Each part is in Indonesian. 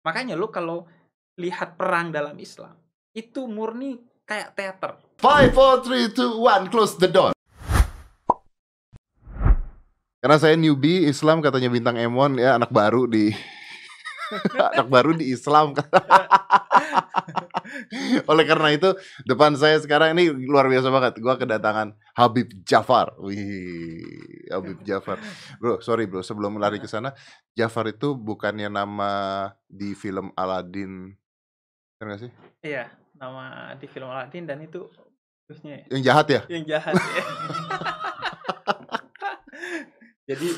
Makanya lu kalau lihat perang dalam Islam itu murni kayak teater. Five, four, three, two, one, close the door. Karena saya newbie Islam katanya bintang Emon ya anak baru di anak baru di Islam. Oleh karena itu depan saya sekarang ini luar biasa banget. Gua kedatangan Habib Jafar. Wih, Habib Jafar. Bro, sorry bro, sebelum lari ke sana, Jafar itu bukannya nama di film Aladdin. Benar gak sih? Iya, nama di film Aladdin dan itu terusnya Yang jahat ya? yang jahat ya. Jadi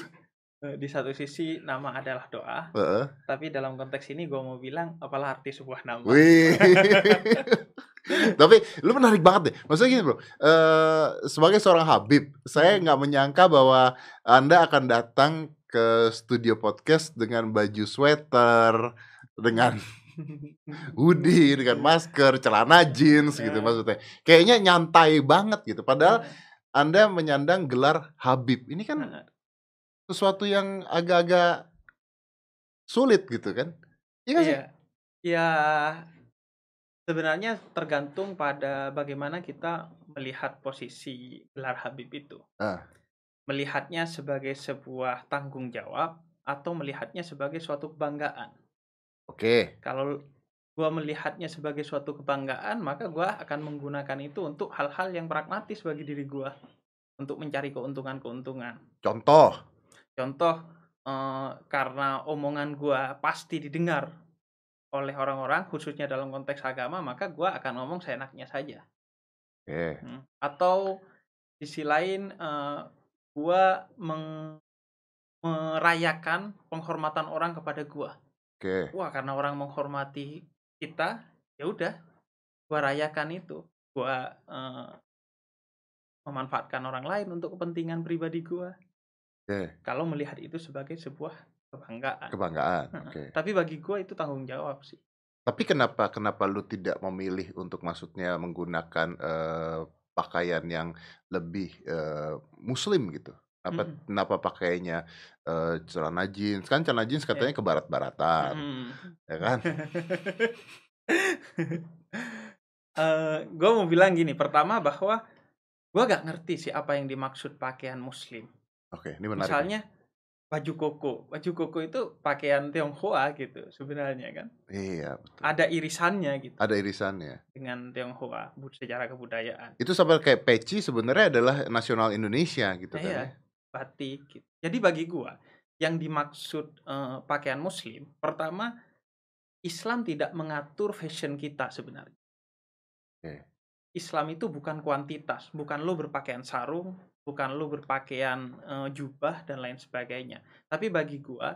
di satu sisi nama adalah doa, Heeh. tapi dalam konteks ini gue mau bilang apalah arti sebuah nama. Wih. Tapi lu menarik banget deh. Maksudnya gini bro, eh sebagai seorang Habib, saya nggak menyangka bahwa anda akan datang ke studio podcast dengan baju sweater, dengan hoodie, dengan masker, celana jeans gitu Ya. maksudnya. Kayaknya nyantai banget gitu. Padahal anda menyandang gelar Habib. Ini kan sesuatu yang agak-agak sulit gitu kan? Iya sih? Iya, ya sebenarnya tergantung pada bagaimana kita melihat posisi gelar Habib itu. Ah. Melihatnya sebagai sebuah tanggung jawab atau melihatnya sebagai suatu kebanggaan. Oke. Kalau gua melihatnya sebagai suatu kebanggaan, maka gua akan menggunakan itu untuk hal-hal yang pragmatis bagi diri gua untuk mencari keuntungan-keuntungan. Contoh. Contoh eh, karena omongan gua pasti didengar oleh orang-orang khususnya dalam konteks agama, maka gua akan ngomong seenaknya saja. Oke. Hmm. Atau sisi lain eh, gua meng- merayakan penghormatan orang kepada gua. Oke. Wah, karena orang menghormati kita, ya udah, gua rayakan itu. Gua eh, memanfaatkan orang lain untuk kepentingan pribadi gua. Oke. Kalau melihat itu sebagai sebuah kebanggaan. Kebanggaan. Heeh. Oke. Tapi bagi gua itu tanggung jawab sih. Tapi kenapa kenapa lu tidak memilih untuk maksudnya menggunakan eh, pakaian yang lebih eh, muslim gitu? Apa Mm-mm. kenapa pakainya eh, celana jeans? Kan celana jeans katanya ke barat-baratan, Mm. ya kan? Eh, gua mau bilang gini, pertama bahwa gua gak ngerti sih apa yang dimaksud pakaian muslim. Oke, ini menarik. Misalnya baju koko, baju koko itu pakaian Tionghoa gitu sebenarnya kan. Iya, betul. Ada irisannya gitu Ada irisannya. dengan Tionghoa bu- secara kebudayaan. Itu sampai kayak peci sebenarnya adalah nasional Indonesia gitu kan. Iya, ya. batik gitu. Jadi bagi gua yang dimaksud eh, pakaian muslim, pertama Islam tidak mengatur fashion kita sebenarnya. Oke. Islam itu bukan kuantitas, bukan lo berpakaian sarung, bukan lo berpakaian eh, jubah dan lain sebagainya. Tapi bagi gua,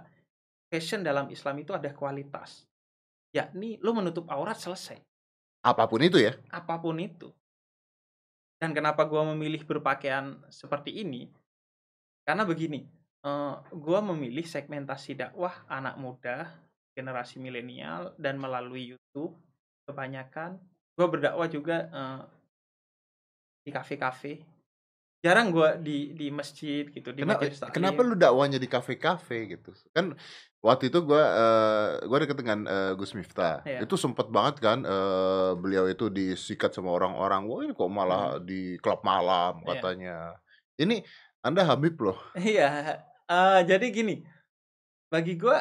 fashion dalam Islam itu ada kualitas. Yakni lo menutup aurat selesai, Apa pun itu ya. apa pun itu. Dan kenapa gua memilih berpakaian seperti ini? Karena begini, eh, gua memilih segmentasi dakwah anak muda, generasi milenial dan melalui YouTube kebanyakan. Gua berdakwah juga eh, di kafe-kafe. Jarang gua di di masjid gitu, di Kenapa, taklim. kenapa lu dakwanya di kafe-kafe gitu? Kan waktu itu gua eh, gua deket dengan eh, Gus Miftah. Iya. Itu sempet banget kan eh, beliau itu disikat sama orang-orang. Wah, ini kok malah di klub malam Hmm. Iya. katanya. Ini Anda Habib loh. Iya, eh, jadi gini, bagi gua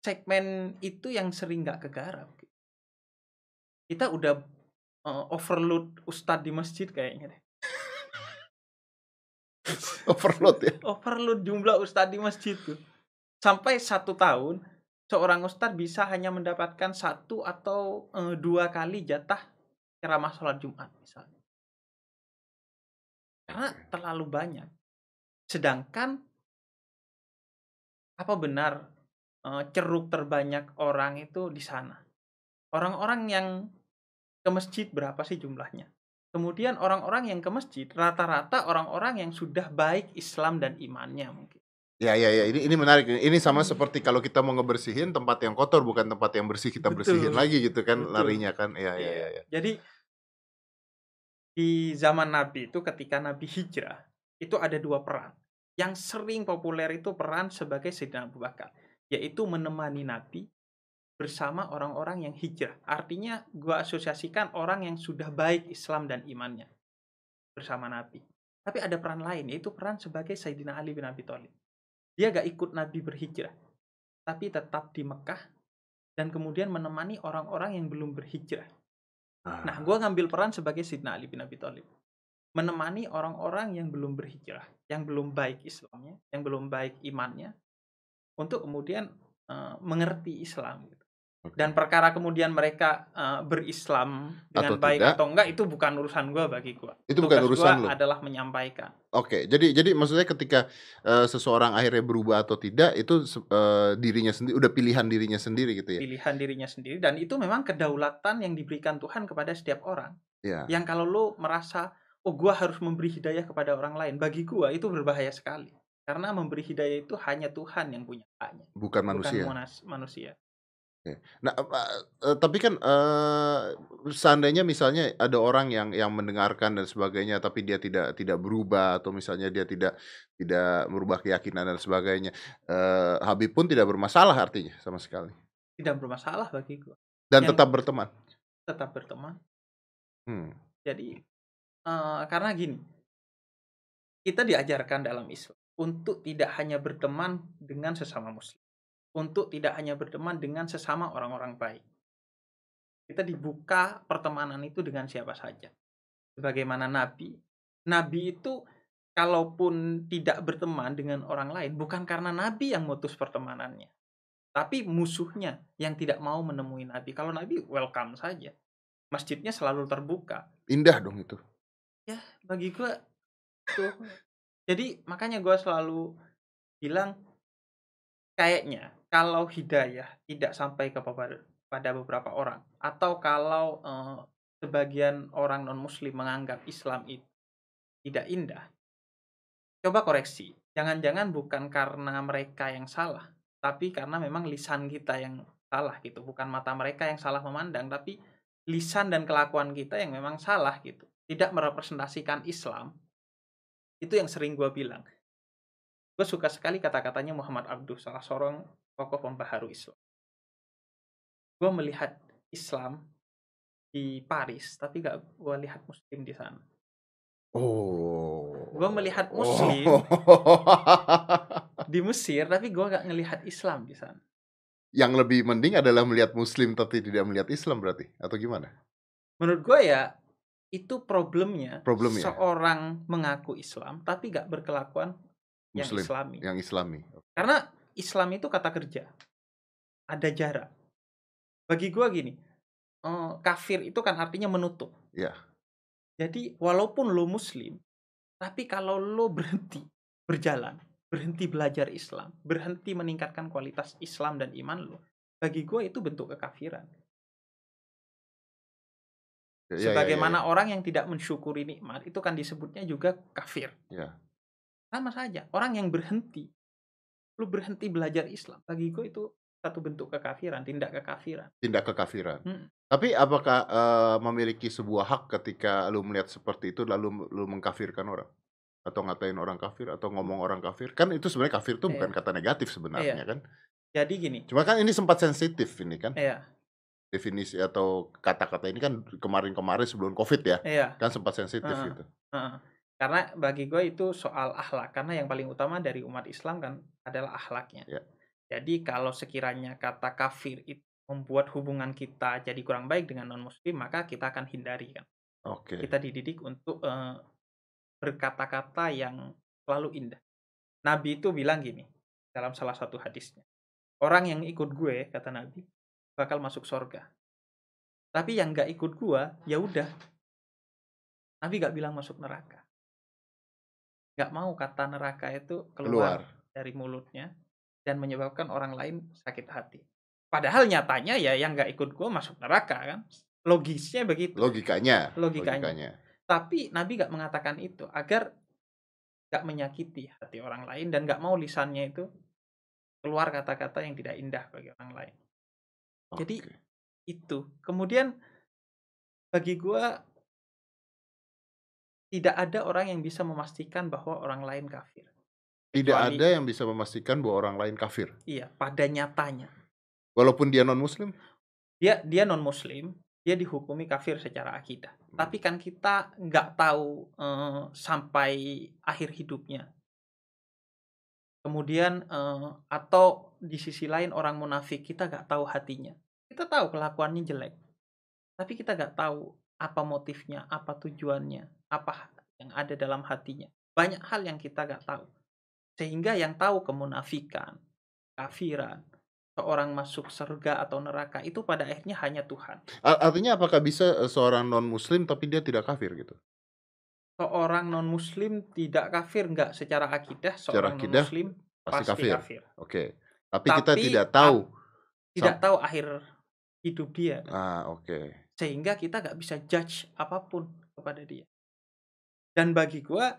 segmen itu yang sering nggak kegarap. Kita udah eh, overload ustadz di masjid kayaknya deh. Overload ya. Overload jumlah ustadz di masjid tuh. Sampai satu tahun, seorang ustadz bisa hanya mendapatkan satu atau eh, dua kali jatah ceramah sholat Jumat misalnya. Karena terlalu banyak. Sedangkan apa benar eh, ceruk terbanyak orang itu di sana? Orang-orang yang ke masjid berapa sih jumlahnya? Kemudian orang-orang yang ke masjid rata-rata orang-orang yang sudah baik Islam dan imannya mungkin. Ya ya ya ini ini menarik. Ini sama Hmm. seperti kalau kita mau ngebersihin tempat yang kotor bukan tempat yang bersih kita bersihin Betul. lagi gitu kan Betul. larinya kan. Iya iya Iya. iya. Ya. Jadi di zaman Nabi itu ketika Nabi hijrah itu ada dua peran. Yang sering populer itu peran sebagai Sayyidina Abu Bakar, yaitu menemani Nabi bersama orang-orang yang hijrah. Artinya gua asosiasikan orang yang sudah baik Islam dan imannya bersama Nabi. Tapi ada peran lain yaitu peran sebagai Sayyidina Ali bin Abi Thalib. Dia gak ikut Nabi berhijrah, tapi tetap di Mekah dan kemudian menemani orang-orang yang belum berhijrah. Nah, Ah, gua ngambil peran sebagai Sayyidina Ali bin Abi Thalib. Menemani orang-orang yang belum berhijrah, yang belum baik Islamnya, yang belum baik imannya, untuk kemudian eh, mengerti Islam. gitu. Dan perkara kemudian mereka eh, berislam dengan Atau baik tidak. atau enggak itu bukan urusan gua bagi gua. Itu bukan Tugas urusan gua lo. adalah menyampaikan. Oke, jadi jadi maksudnya ketika eh, seseorang akhirnya berubah atau tidak itu eh, dirinya sendiri udah pilihan dirinya sendiri gitu ya. pilihan dirinya sendiri dan itu memang kedaulatan yang diberikan Tuhan kepada setiap orang. Ya. Yang kalau lo merasa oh gua harus memberi hidayah kepada orang lain, bagi gua itu berbahaya sekali. Karena memberi hidayah itu hanya Tuhan yang punya haknya, Bukan manusia. bukan monas- manusia. Nah, eh, tapi kan eh, seandainya misalnya ada orang yang yang mendengarkan dan sebagainya, tapi dia tidak tidak berubah atau misalnya dia tidak tidak merubah keyakinan dan sebagainya, eh, Habib pun tidak bermasalah artinya sama sekali Tidak bermasalah bagi gua. dan Yang- tetap berteman. Tetap berteman. Hmm. Jadi eh, karena gini, kita diajarkan dalam Islam untuk tidak hanya berteman dengan sesama muslim, untuk tidak hanya berteman dengan sesama orang-orang baik. Kita dibuka pertemanan itu dengan siapa saja. Sebagaimana Nabi, Nabi itu kalaupun tidak berteman dengan orang lain bukan karena Nabi yang mutus pertemanannya, tapi musuhnya yang tidak mau menemui Nabi. Kalau Nabi welcome saja, masjidnya selalu terbuka, Indah dong itu. ya bagi gue tuh jadi makanya gue selalu bilang kayaknya kalau hidayah tidak sampai kepada pada beberapa orang atau kalau eh, sebagian orang non muslim menganggap Islam itu tidak indah coba koreksi. Jangan-jangan bukan karena mereka yang salah tapi karena memang lisan kita yang salah gitu. Bukan mata mereka yang salah memandang tapi lisan dan kelakuan kita yang memang salah gitu. Tidak merepresentasikan Islam. Itu yang sering gue bilang. Gue suka sekali kata-katanya Muhammad Abduh salah seorang tokoh pembaharu Islam gue melihat Islam di Paris tapi gak gue lihat Muslim di sana Oh. Gua melihat Muslim. Oh. di Mesir tapi gue gak ngelihat Islam di sana Yang lebih mending adalah melihat Muslim tapi tidak melihat Islam berarti atau gimana? menurut gue ya itu problemnya Problemnya. seorang mengaku Islam tapi gak berkelakuan yang Muslim Islami yang Islami. Karena Islam itu kata kerja. Ada jarak. Bagi gua gini, eh, kafir itu kan artinya menutup. Ya. Jadi walaupun lo muslim, tapi kalau lo berhenti berjalan, berhenti belajar Islam, berhenti meningkatkan kualitas Islam dan iman lo, bagi gua itu bentuk kekafiran. Ya, ya, ya, Sebagaimana ya. orang yang tidak mensyukuri nikmat itu kan disebutnya juga kafir. Ya. Sama saja. Orang yang berhenti, lu berhenti belajar Islam, bagi gue itu satu bentuk kekafiran, tindak kekafiran. tindak kekafiran. Mm. Tapi apakah eh, memiliki sebuah hak ketika lu melihat seperti itu lalu lu mengkafirkan orang? Atau ngatain orang kafir atau ngomong orang kafir? Kan itu sebenarnya kafir itu bukan Iya. kata negatif sebenarnya Iya. kan. Jadi gini, Cuma kan ini sempat sensitif ini kan. iya, Definisi atau kata-kata ini kan kemarin-kemarin sebelum Covid ya. iya, Kan sempat sensitif Heeh. gitu. heeh. Karena bagi gue itu soal akhlak, karena yang paling utama dari umat Islam kan adalah akhlaknya. Iya. Jadi kalau sekiranya kata kafir itu membuat hubungan kita jadi kurang baik dengan non muslim, maka kita akan hindari kan. Oke. Kita dididik untuk eh, berkata-kata yang selalu indah. Nabi itu bilang gini dalam salah satu hadisnya. Orang yang ikut gue, kata Nabi, bakal masuk surga. Tapi yang nggak ikut gue, ya udah. Nabi nggak bilang masuk neraka. Nggak mau kata neraka itu keluar, Keluar. dari mulutnya dan menyebabkan orang lain sakit hati. Padahal nyatanya ya yang nggak ikut gue masuk neraka kan. Logisnya begitu. Logikanya. Logikanya. Tapi Nabi nggak mengatakan itu agar nggak menyakiti hati orang lain dan nggak mau lisannya itu keluar kata-kata yang tidak indah bagi orang lain. Jadi Oke. itu. Kemudian bagi gua tidak ada orang yang bisa memastikan bahwa orang lain kafir. tidak kecuali- ada yang bisa memastikan bahwa orang lain kafir. Iya, pada nyatanya. Walaupun dia non-muslim? Dia dia non-muslim, dia dihukumi kafir secara akidah. Hmm. Tapi kan kita nggak tahu eh, sampai akhir hidupnya. Kemudian eh, atau di sisi lain orang munafik kita nggak tahu hatinya. Kita tahu kelakuannya jelek, tapi kita nggak tahu apa motifnya, apa tujuannya, apa yang ada dalam hatinya. Banyak hal yang kita nggak tahu. Sehingga yang tahu kemunafikan, kafiran, seorang masuk surga atau neraka itu pada akhirnya hanya Tuhan. Artinya apakah bisa eh, seorang non-muslim tapi dia tidak kafir gitu? Seorang non muslim tidak kafir nggak secara akidah, seorang non akidah muslim Pasti, pasti kafir. kafir. Oke. Tapi, kita Tapi tidak tahu. Tidak tahu akhir hidup dia. Ah, oke. Sehingga kita nggak bisa judge apa pun kepada dia. Dan bagi gua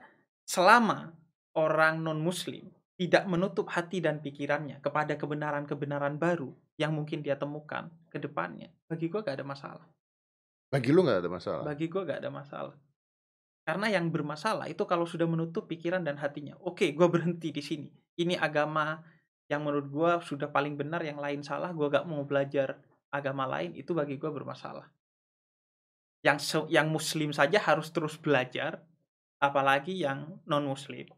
selama orang non muslim tidak menutup hati dan pikirannya kepada kebenaran-kebenaran baru yang mungkin dia temukan ke depannya, bagi gua gak ada masalah. Bagi lu nggak ada masalah. Bagi gua gak ada masalah. Karena yang bermasalah itu kalau sudah menutup pikiran dan hatinya. Oke, gua berhenti di sini. Ini agama yang menurut gua sudah paling benar, yang lain salah. Gua gak mau belajar agama lain. Itu bagi gua bermasalah. Yang yang muslim saja harus terus belajar, apalagi yang non muslim.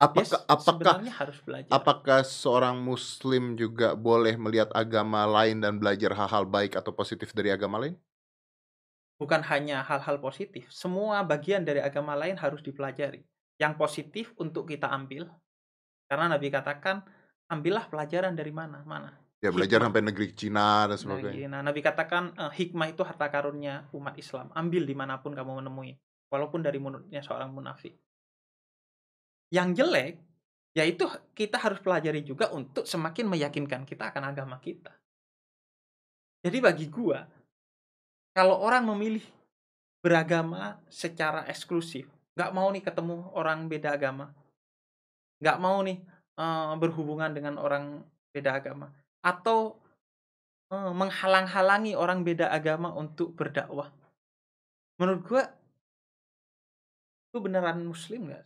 Apakah apakah harus belajar. apakah seorang muslim juga boleh melihat agama lain dan belajar hal-hal baik atau positif dari agama lain? bukan hanya hal-hal positif, semua bagian dari agama lain harus dipelajari. Yang positif untuk kita ambil, karena Nabi katakan, ambillah pelajaran dari mana, mana. Ya belajar Hikmah. sampai negeri Cina dan sebagainya. Nah, Nabi katakan eh, hikmah itu harta karunnya umat Islam. Ambil di mana pun kamu menemui, walaupun dari mulutnya seorang munafik. Yang jelek, yaitu kita harus pelajari juga untuk semakin meyakinkan kita akan agama kita. Jadi bagi gua, kalau orang memilih beragama secara eksklusif, nggak mau nih ketemu orang beda agama, nggak mau nih eh, berhubungan dengan orang beda agama, atau eh, menghalang-halangi orang beda agama untuk berdakwah. Menurut gua, lu beneran muslim nggak?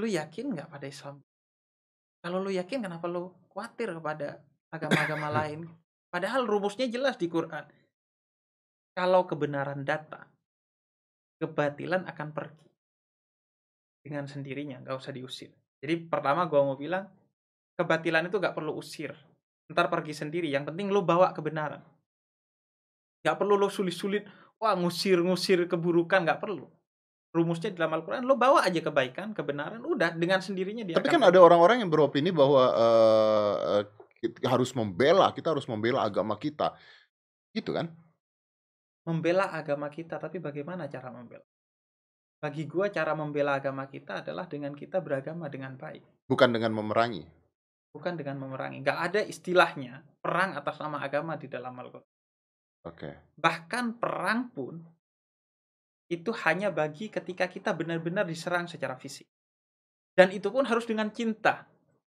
Lu yakin nggak pada Islam? Kalau lu yakin, kenapa lu khawatir kepada agama-agama lain? Padahal rumusnya jelas di Quran. Kalau kebenaran datang, kebatilan akan pergi dengan sendirinya, nggak usah diusir. Jadi pertama gua mau bilang, kebatilan itu nggak perlu usir, ntar pergi sendiri. Yang penting lu bawa kebenaran. Nggak perlu lu sulit-sulit, wah ngusir-ngusir keburukan, nggak perlu. Rumusnya di dalam Al-Quran, lu bawa aja kebaikan, kebenaran, udah dengan sendirinya dia Tapi kan ada orang-orang yang beropini bahwa eh, eh, kita harus membela, kita harus membela agama kita. Gitu kan? membela agama kita, tapi bagaimana cara membela? Bagi gua cara membela agama kita adalah dengan kita beragama dengan baik, Bukan dengan memerangi. bukan dengan memerangi. Gak ada istilahnya perang atas nama agama di dalam Al-Quran. Oke. Bahkan perang pun itu hanya bagi ketika kita benar-benar diserang secara fisik. Dan itu pun harus dengan cinta.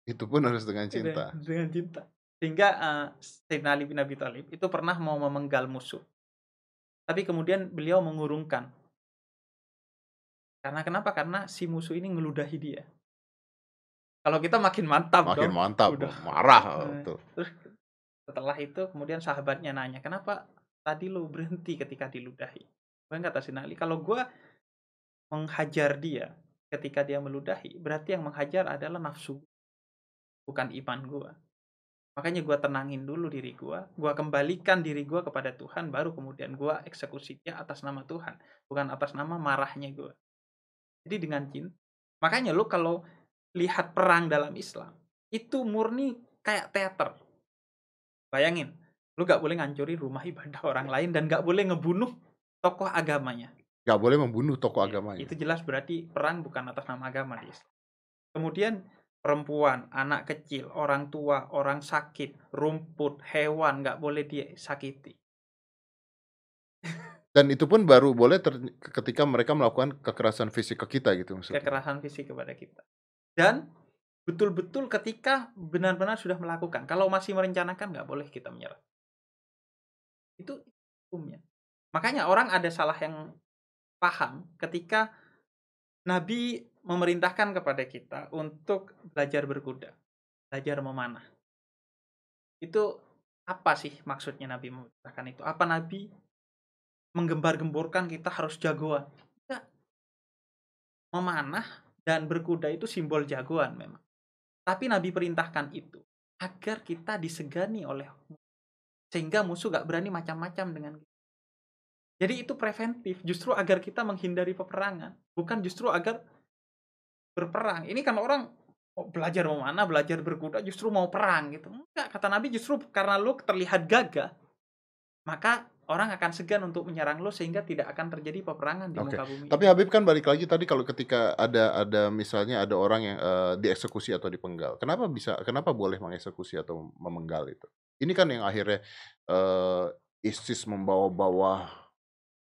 Itu pun harus dengan cinta. Dengan, dengan cinta. Sehingga uh, Sayyidina Ali bin Abi Thalib itu pernah mau memenggal musuh. Tapi kemudian beliau mengurungkan. Karena kenapa? Karena si musuh ini ngeludahi dia. Kalau kita makin mantap Makin dong. mantap, Udah. marah Nah, tuh. Terus setelah itu kemudian sahabatnya nanya, kenapa tadi lu berhenti ketika diludahi? Kemudian kata Sayyidina Ali, kalau gua menghajar dia ketika dia meludahi, berarti yang menghajar adalah nafsu, bukan iman gua. Makanya gua tenangin dulu diri gua, gua kembalikan diri gua kepada Tuhan, baru kemudian gua eksekusi dia atas nama Tuhan, bukan atas nama marahnya gua. Jadi dengan cinta. Makanya lu kalau lihat perang dalam Islam, itu murni kayak teater. Bayangin, lu gak boleh ngancurin rumah ibadah orang lain dan gak boleh ngebunuh tokoh agamanya. Gak boleh membunuh tokoh Iya, agamanya. Itu jelas berarti perang bukan atas nama agama di Islam. Kemudian perempuan, anak kecil, orang tua, orang sakit, rumput, hewan nggak boleh disakiti. Dan itu pun baru boleh ter- ketika mereka melakukan kekerasan fisik ke kita gitu maksudnya. Kekerasan fisik kepada kita. Dan betul-betul ketika benar-benar sudah melakukan. Kalau masih merencanakan nggak boleh kita menyerah. Itu hukumnya. Makanya orang ada salah yang paham ketika Nabi memerintahkan kepada kita untuk belajar berkuda, belajar memanah. Itu apa sih maksudnya Nabi memerintahkan itu? Apa Nabi menggembar-gemborkan kita harus jagoan? Enggak. Memanah dan berkuda itu simbol jagoan memang. Tapi Nabi perintahkan itu agar kita disegani oleh sehingga musuh gak berani macam-macam dengan kita. Jadi itu preventif, justru agar kita menghindari peperangan, bukan justru agar berperang. Ini kan orang oh, belajar mau mana, belajar berkuda, justru mau perang gitu. Enggak, kata Nabi justru karena lu terlihat gagah, maka orang akan segan untuk menyerang lo sehingga tidak akan terjadi peperangan di Oke. muka bumi. Tapi Habib kan balik lagi tadi kalau ketika ada ada misalnya ada orang yang eh, dieksekusi atau dipenggal. Kenapa bisa kenapa boleh mengeksekusi atau memenggal itu? Ini kan yang akhirnya eh, ISIS membawa-bawa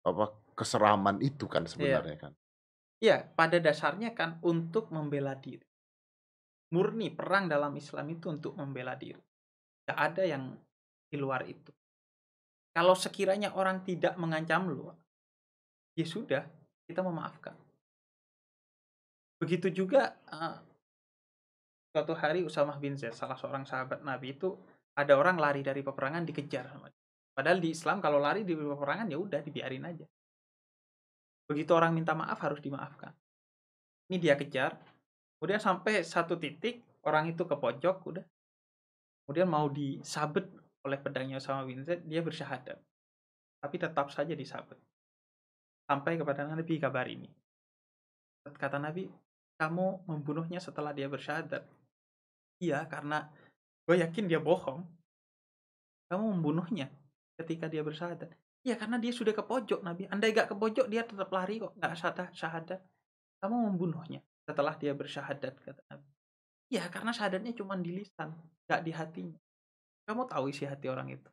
apa keseraman itu kan sebenarnya kan. Iya, pada dasarnya kan untuk membela diri. Murni perang dalam Islam itu untuk membela diri. Tidak ada yang di luar itu. Kalau sekiranya orang tidak mengancam lo, ya sudah, kita memaafkan. Begitu juga eh, suatu hari Usamah bin Zaid, salah seorang sahabat Nabi itu ada orang lari dari peperangan dikejar sama. Padahal di Islam kalau lari di peperangan ya udah dibiarin aja. Begitu orang minta maaf harus dimaafkan. Ini dia kejar, kemudian sampai satu titik orang itu ke pojok udah. Kemudian mau disabet oleh pedangnya Usama bin dia bersyahadat. Tapi tetap saja disabet. Sampai kepada Nabi kabar ini. Kata Nabi, kamu membunuhnya setelah dia bersyahadat. Iya, karena gue yakin dia bohong. Kamu membunuhnya ketika dia bersyahadat. Iya, karena dia sudah ke pojok, Nabi. Andai gak ke pojok, dia tetap lari kok. Gak syahadat. syahadat. Kamu membunuhnya setelah dia bersyahadat, kata Nabi. Iya, karena syahadatnya cuma di lisan, gak di hatinya. Kamu tahu isi hati orang itu?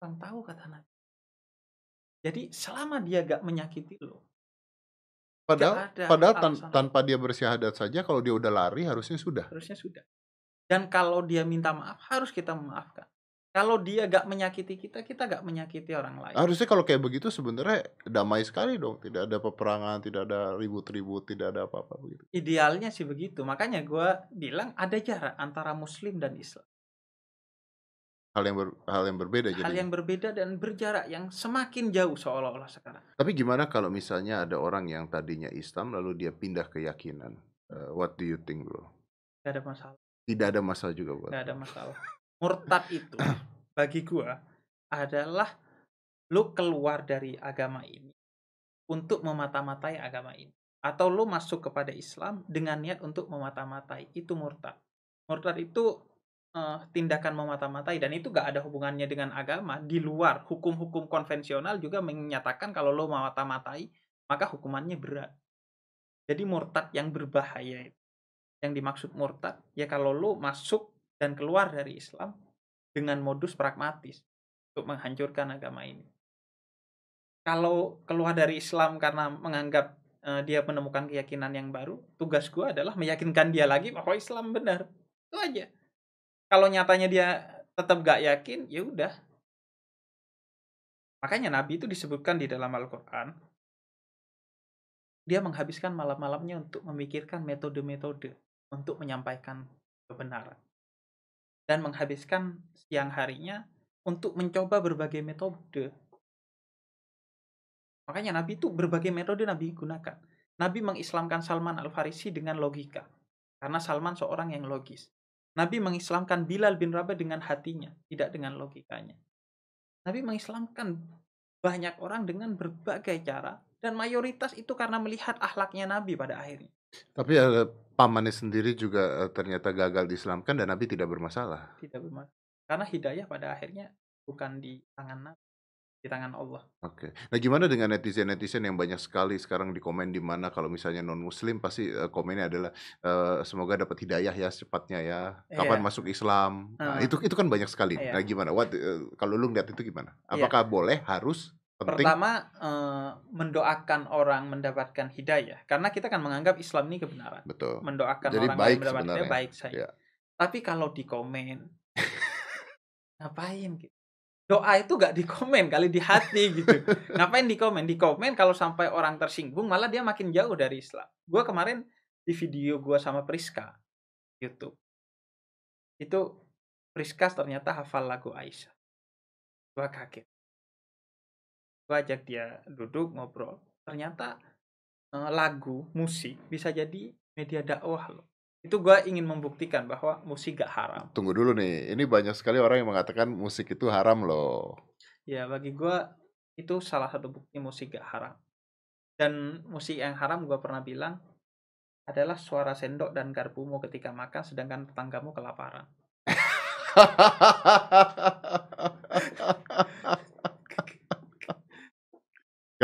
Orang tahu kata Nabi. Jadi selama dia gak menyakiti lo, Padahal ada padahal tan- tanpa dia bersyahadat saja kalau dia udah lari harusnya sudah. harusnya sudah. Dan kalau dia minta maaf, harus kita memaafkan. Kalau dia gak menyakiti kita, kita gak menyakiti orang lain. Harusnya kalau kayak begitu sebenarnya damai sekali dong, tidak ada peperangan, tidak ada ribut-ribut, tidak ada apa-apa begitu. Idealnya sih begitu. Makanya gue bilang ada jarak antara Muslim dan Islam. Hal yang ber- hal yang berbeda Hal yang berbeda dan berjarak yang semakin jauh seolah-olah sekarang. Tapi gimana kalau misalnya ada orang yang tadinya Islam lalu dia pindah keyakinan? Eh, what do you think, bro? Gak ada masalah. Tidak ada masalah juga buat. Gak ada masalah. Murtad itu bagi gua adalah lu keluar dari agama ini untuk memata-matai agama ini atau lu masuk kepada Islam dengan niat untuk memata-matai itu murtad. Murtad itu eh, tindakan memata-matai dan itu gak ada hubungannya dengan agama di luar hukum-hukum konvensional juga menyatakan kalau lu memata-matai maka hukumannya berat. Jadi murtad yang berbahaya itu yang dimaksud murtad ya kalau lu masuk dan keluar dari Islam dengan modus pragmatis untuk menghancurkan agama ini. Kalau keluar dari Islam karena menganggap eh, dia menemukan keyakinan yang baru, tugas gua adalah meyakinkan dia lagi bahwa Islam benar. Itu aja. Kalau nyatanya dia tetap gak yakin, ya udah. Makanya Nabi itu disebutkan di dalam Al-Quran, dia menghabiskan malam-malamnya untuk memikirkan metode-metode untuk menyampaikan kebenaran. Dan menghabiskan siang harinya untuk mencoba berbagai metode. Makanya Nabi itu berbagai metode Nabi gunakan. Nabi mengislamkan Salman Al-Farisi dengan logika. Karena Salman seorang yang logis. Nabi mengislamkan Bilal bin Rabah dengan hatinya, tidak dengan logikanya. Nabi mengislamkan banyak orang dengan berbagai cara dan mayoritas itu karena melihat akhlaknya Nabi pada akhirnya. Tapi ada pamannya sendiri juga eh, ternyata gagal diislamkan dan Nabi tidak bermasalah. Tidak bermasalah. Karena hidayah pada akhirnya bukan di tangan Nabi, di tangan Allah. Oke. Nah, gimana dengan netizen-netizen yang banyak sekali sekarang di komen di mana kalau misalnya non muslim pasti eh, komennya adalah eh, semoga dapat hidayah ya secepatnya ya. Kapan Iya. masuk Islam? Nah, itu itu kan banyak sekali. Iya. Nah, gimana? What eh, kalau lu ngeliat itu gimana? Iya. Apakah boleh, harus, penting? Pertama, eh, mendoakan orang mendapatkan hidayah. Karena kita kan menganggap Islam ini kebenaran. Betul. Mendoakan Jadi orang baik mendapatkan hidayah baik saja. Iya. Tapi kalau di komen, ngapain gitu? Doa itu gak di komen kali di hati gitu. ngapain di komen? Di komen kalau sampai orang tersinggung malah dia makin jauh dari Islam. Gua kemarin di video gua sama Priska YouTube. Itu Priskas ternyata hafal lagu Aisyah. Gua kaget. Gua ajak dia duduk ngobrol. Ternyata eh, lagu, musik bisa jadi media dakwah loh. Itu gua ingin membuktikan bahwa musik gak haram. Tunggu dulu nih, ini banyak sekali orang yang mengatakan musik itu haram loh. Ya bagi gua itu salah satu bukti musik gak haram. Dan musik yang haram gua pernah bilang adalah suara sendok dan garpumu ketika makan sedangkan tetanggamu kelaparan.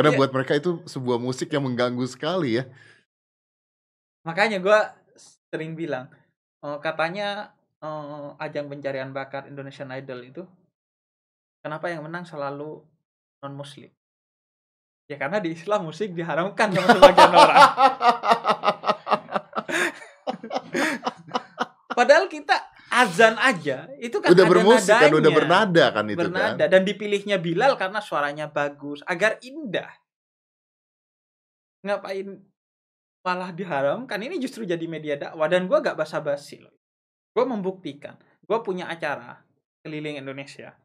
Karena Iya. buat mereka itu sebuah musik yang mengganggu sekali ya. Makanya gua sering bilang eh, katanya eh, ajang pencarian bakat Indonesian Idol itu kenapa yang menang selalu non muslim? Ya karena di Islam musik diharamkan sama sebagian orang. Padahal kita azan aja itu kan udah ada bermusik kan, udah nadanya. bernada kan itu bernada kan. dan dipilihnya Bilal karena suaranya bagus agar indah. Ngapain malah diharamkan? Ini justru jadi media dakwah dan gua gak basa-basi loh. Gua membuktikan. Gua punya acara keliling Indonesia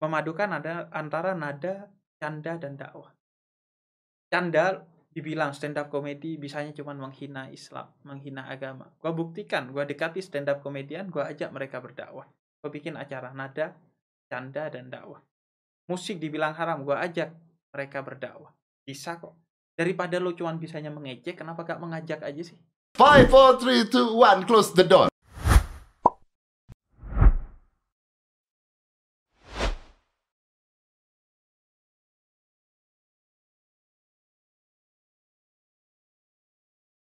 memadukan ada antara nada, canda dan dakwah. Canda dibilang stand up comedy bisanya cuma menghina Islam, menghina agama. Gua buktikan, gua dekati stand up komedian, gua ajak mereka berdakwah. Gua bikin acara nada, canda dan dakwah. Musik dibilang haram, gua ajak mereka berdakwah. Bisa kok. Daripada lu cuman bisanya mengejek, kenapa gak mengajak aja sih? Five, four, three, two, one, close the door.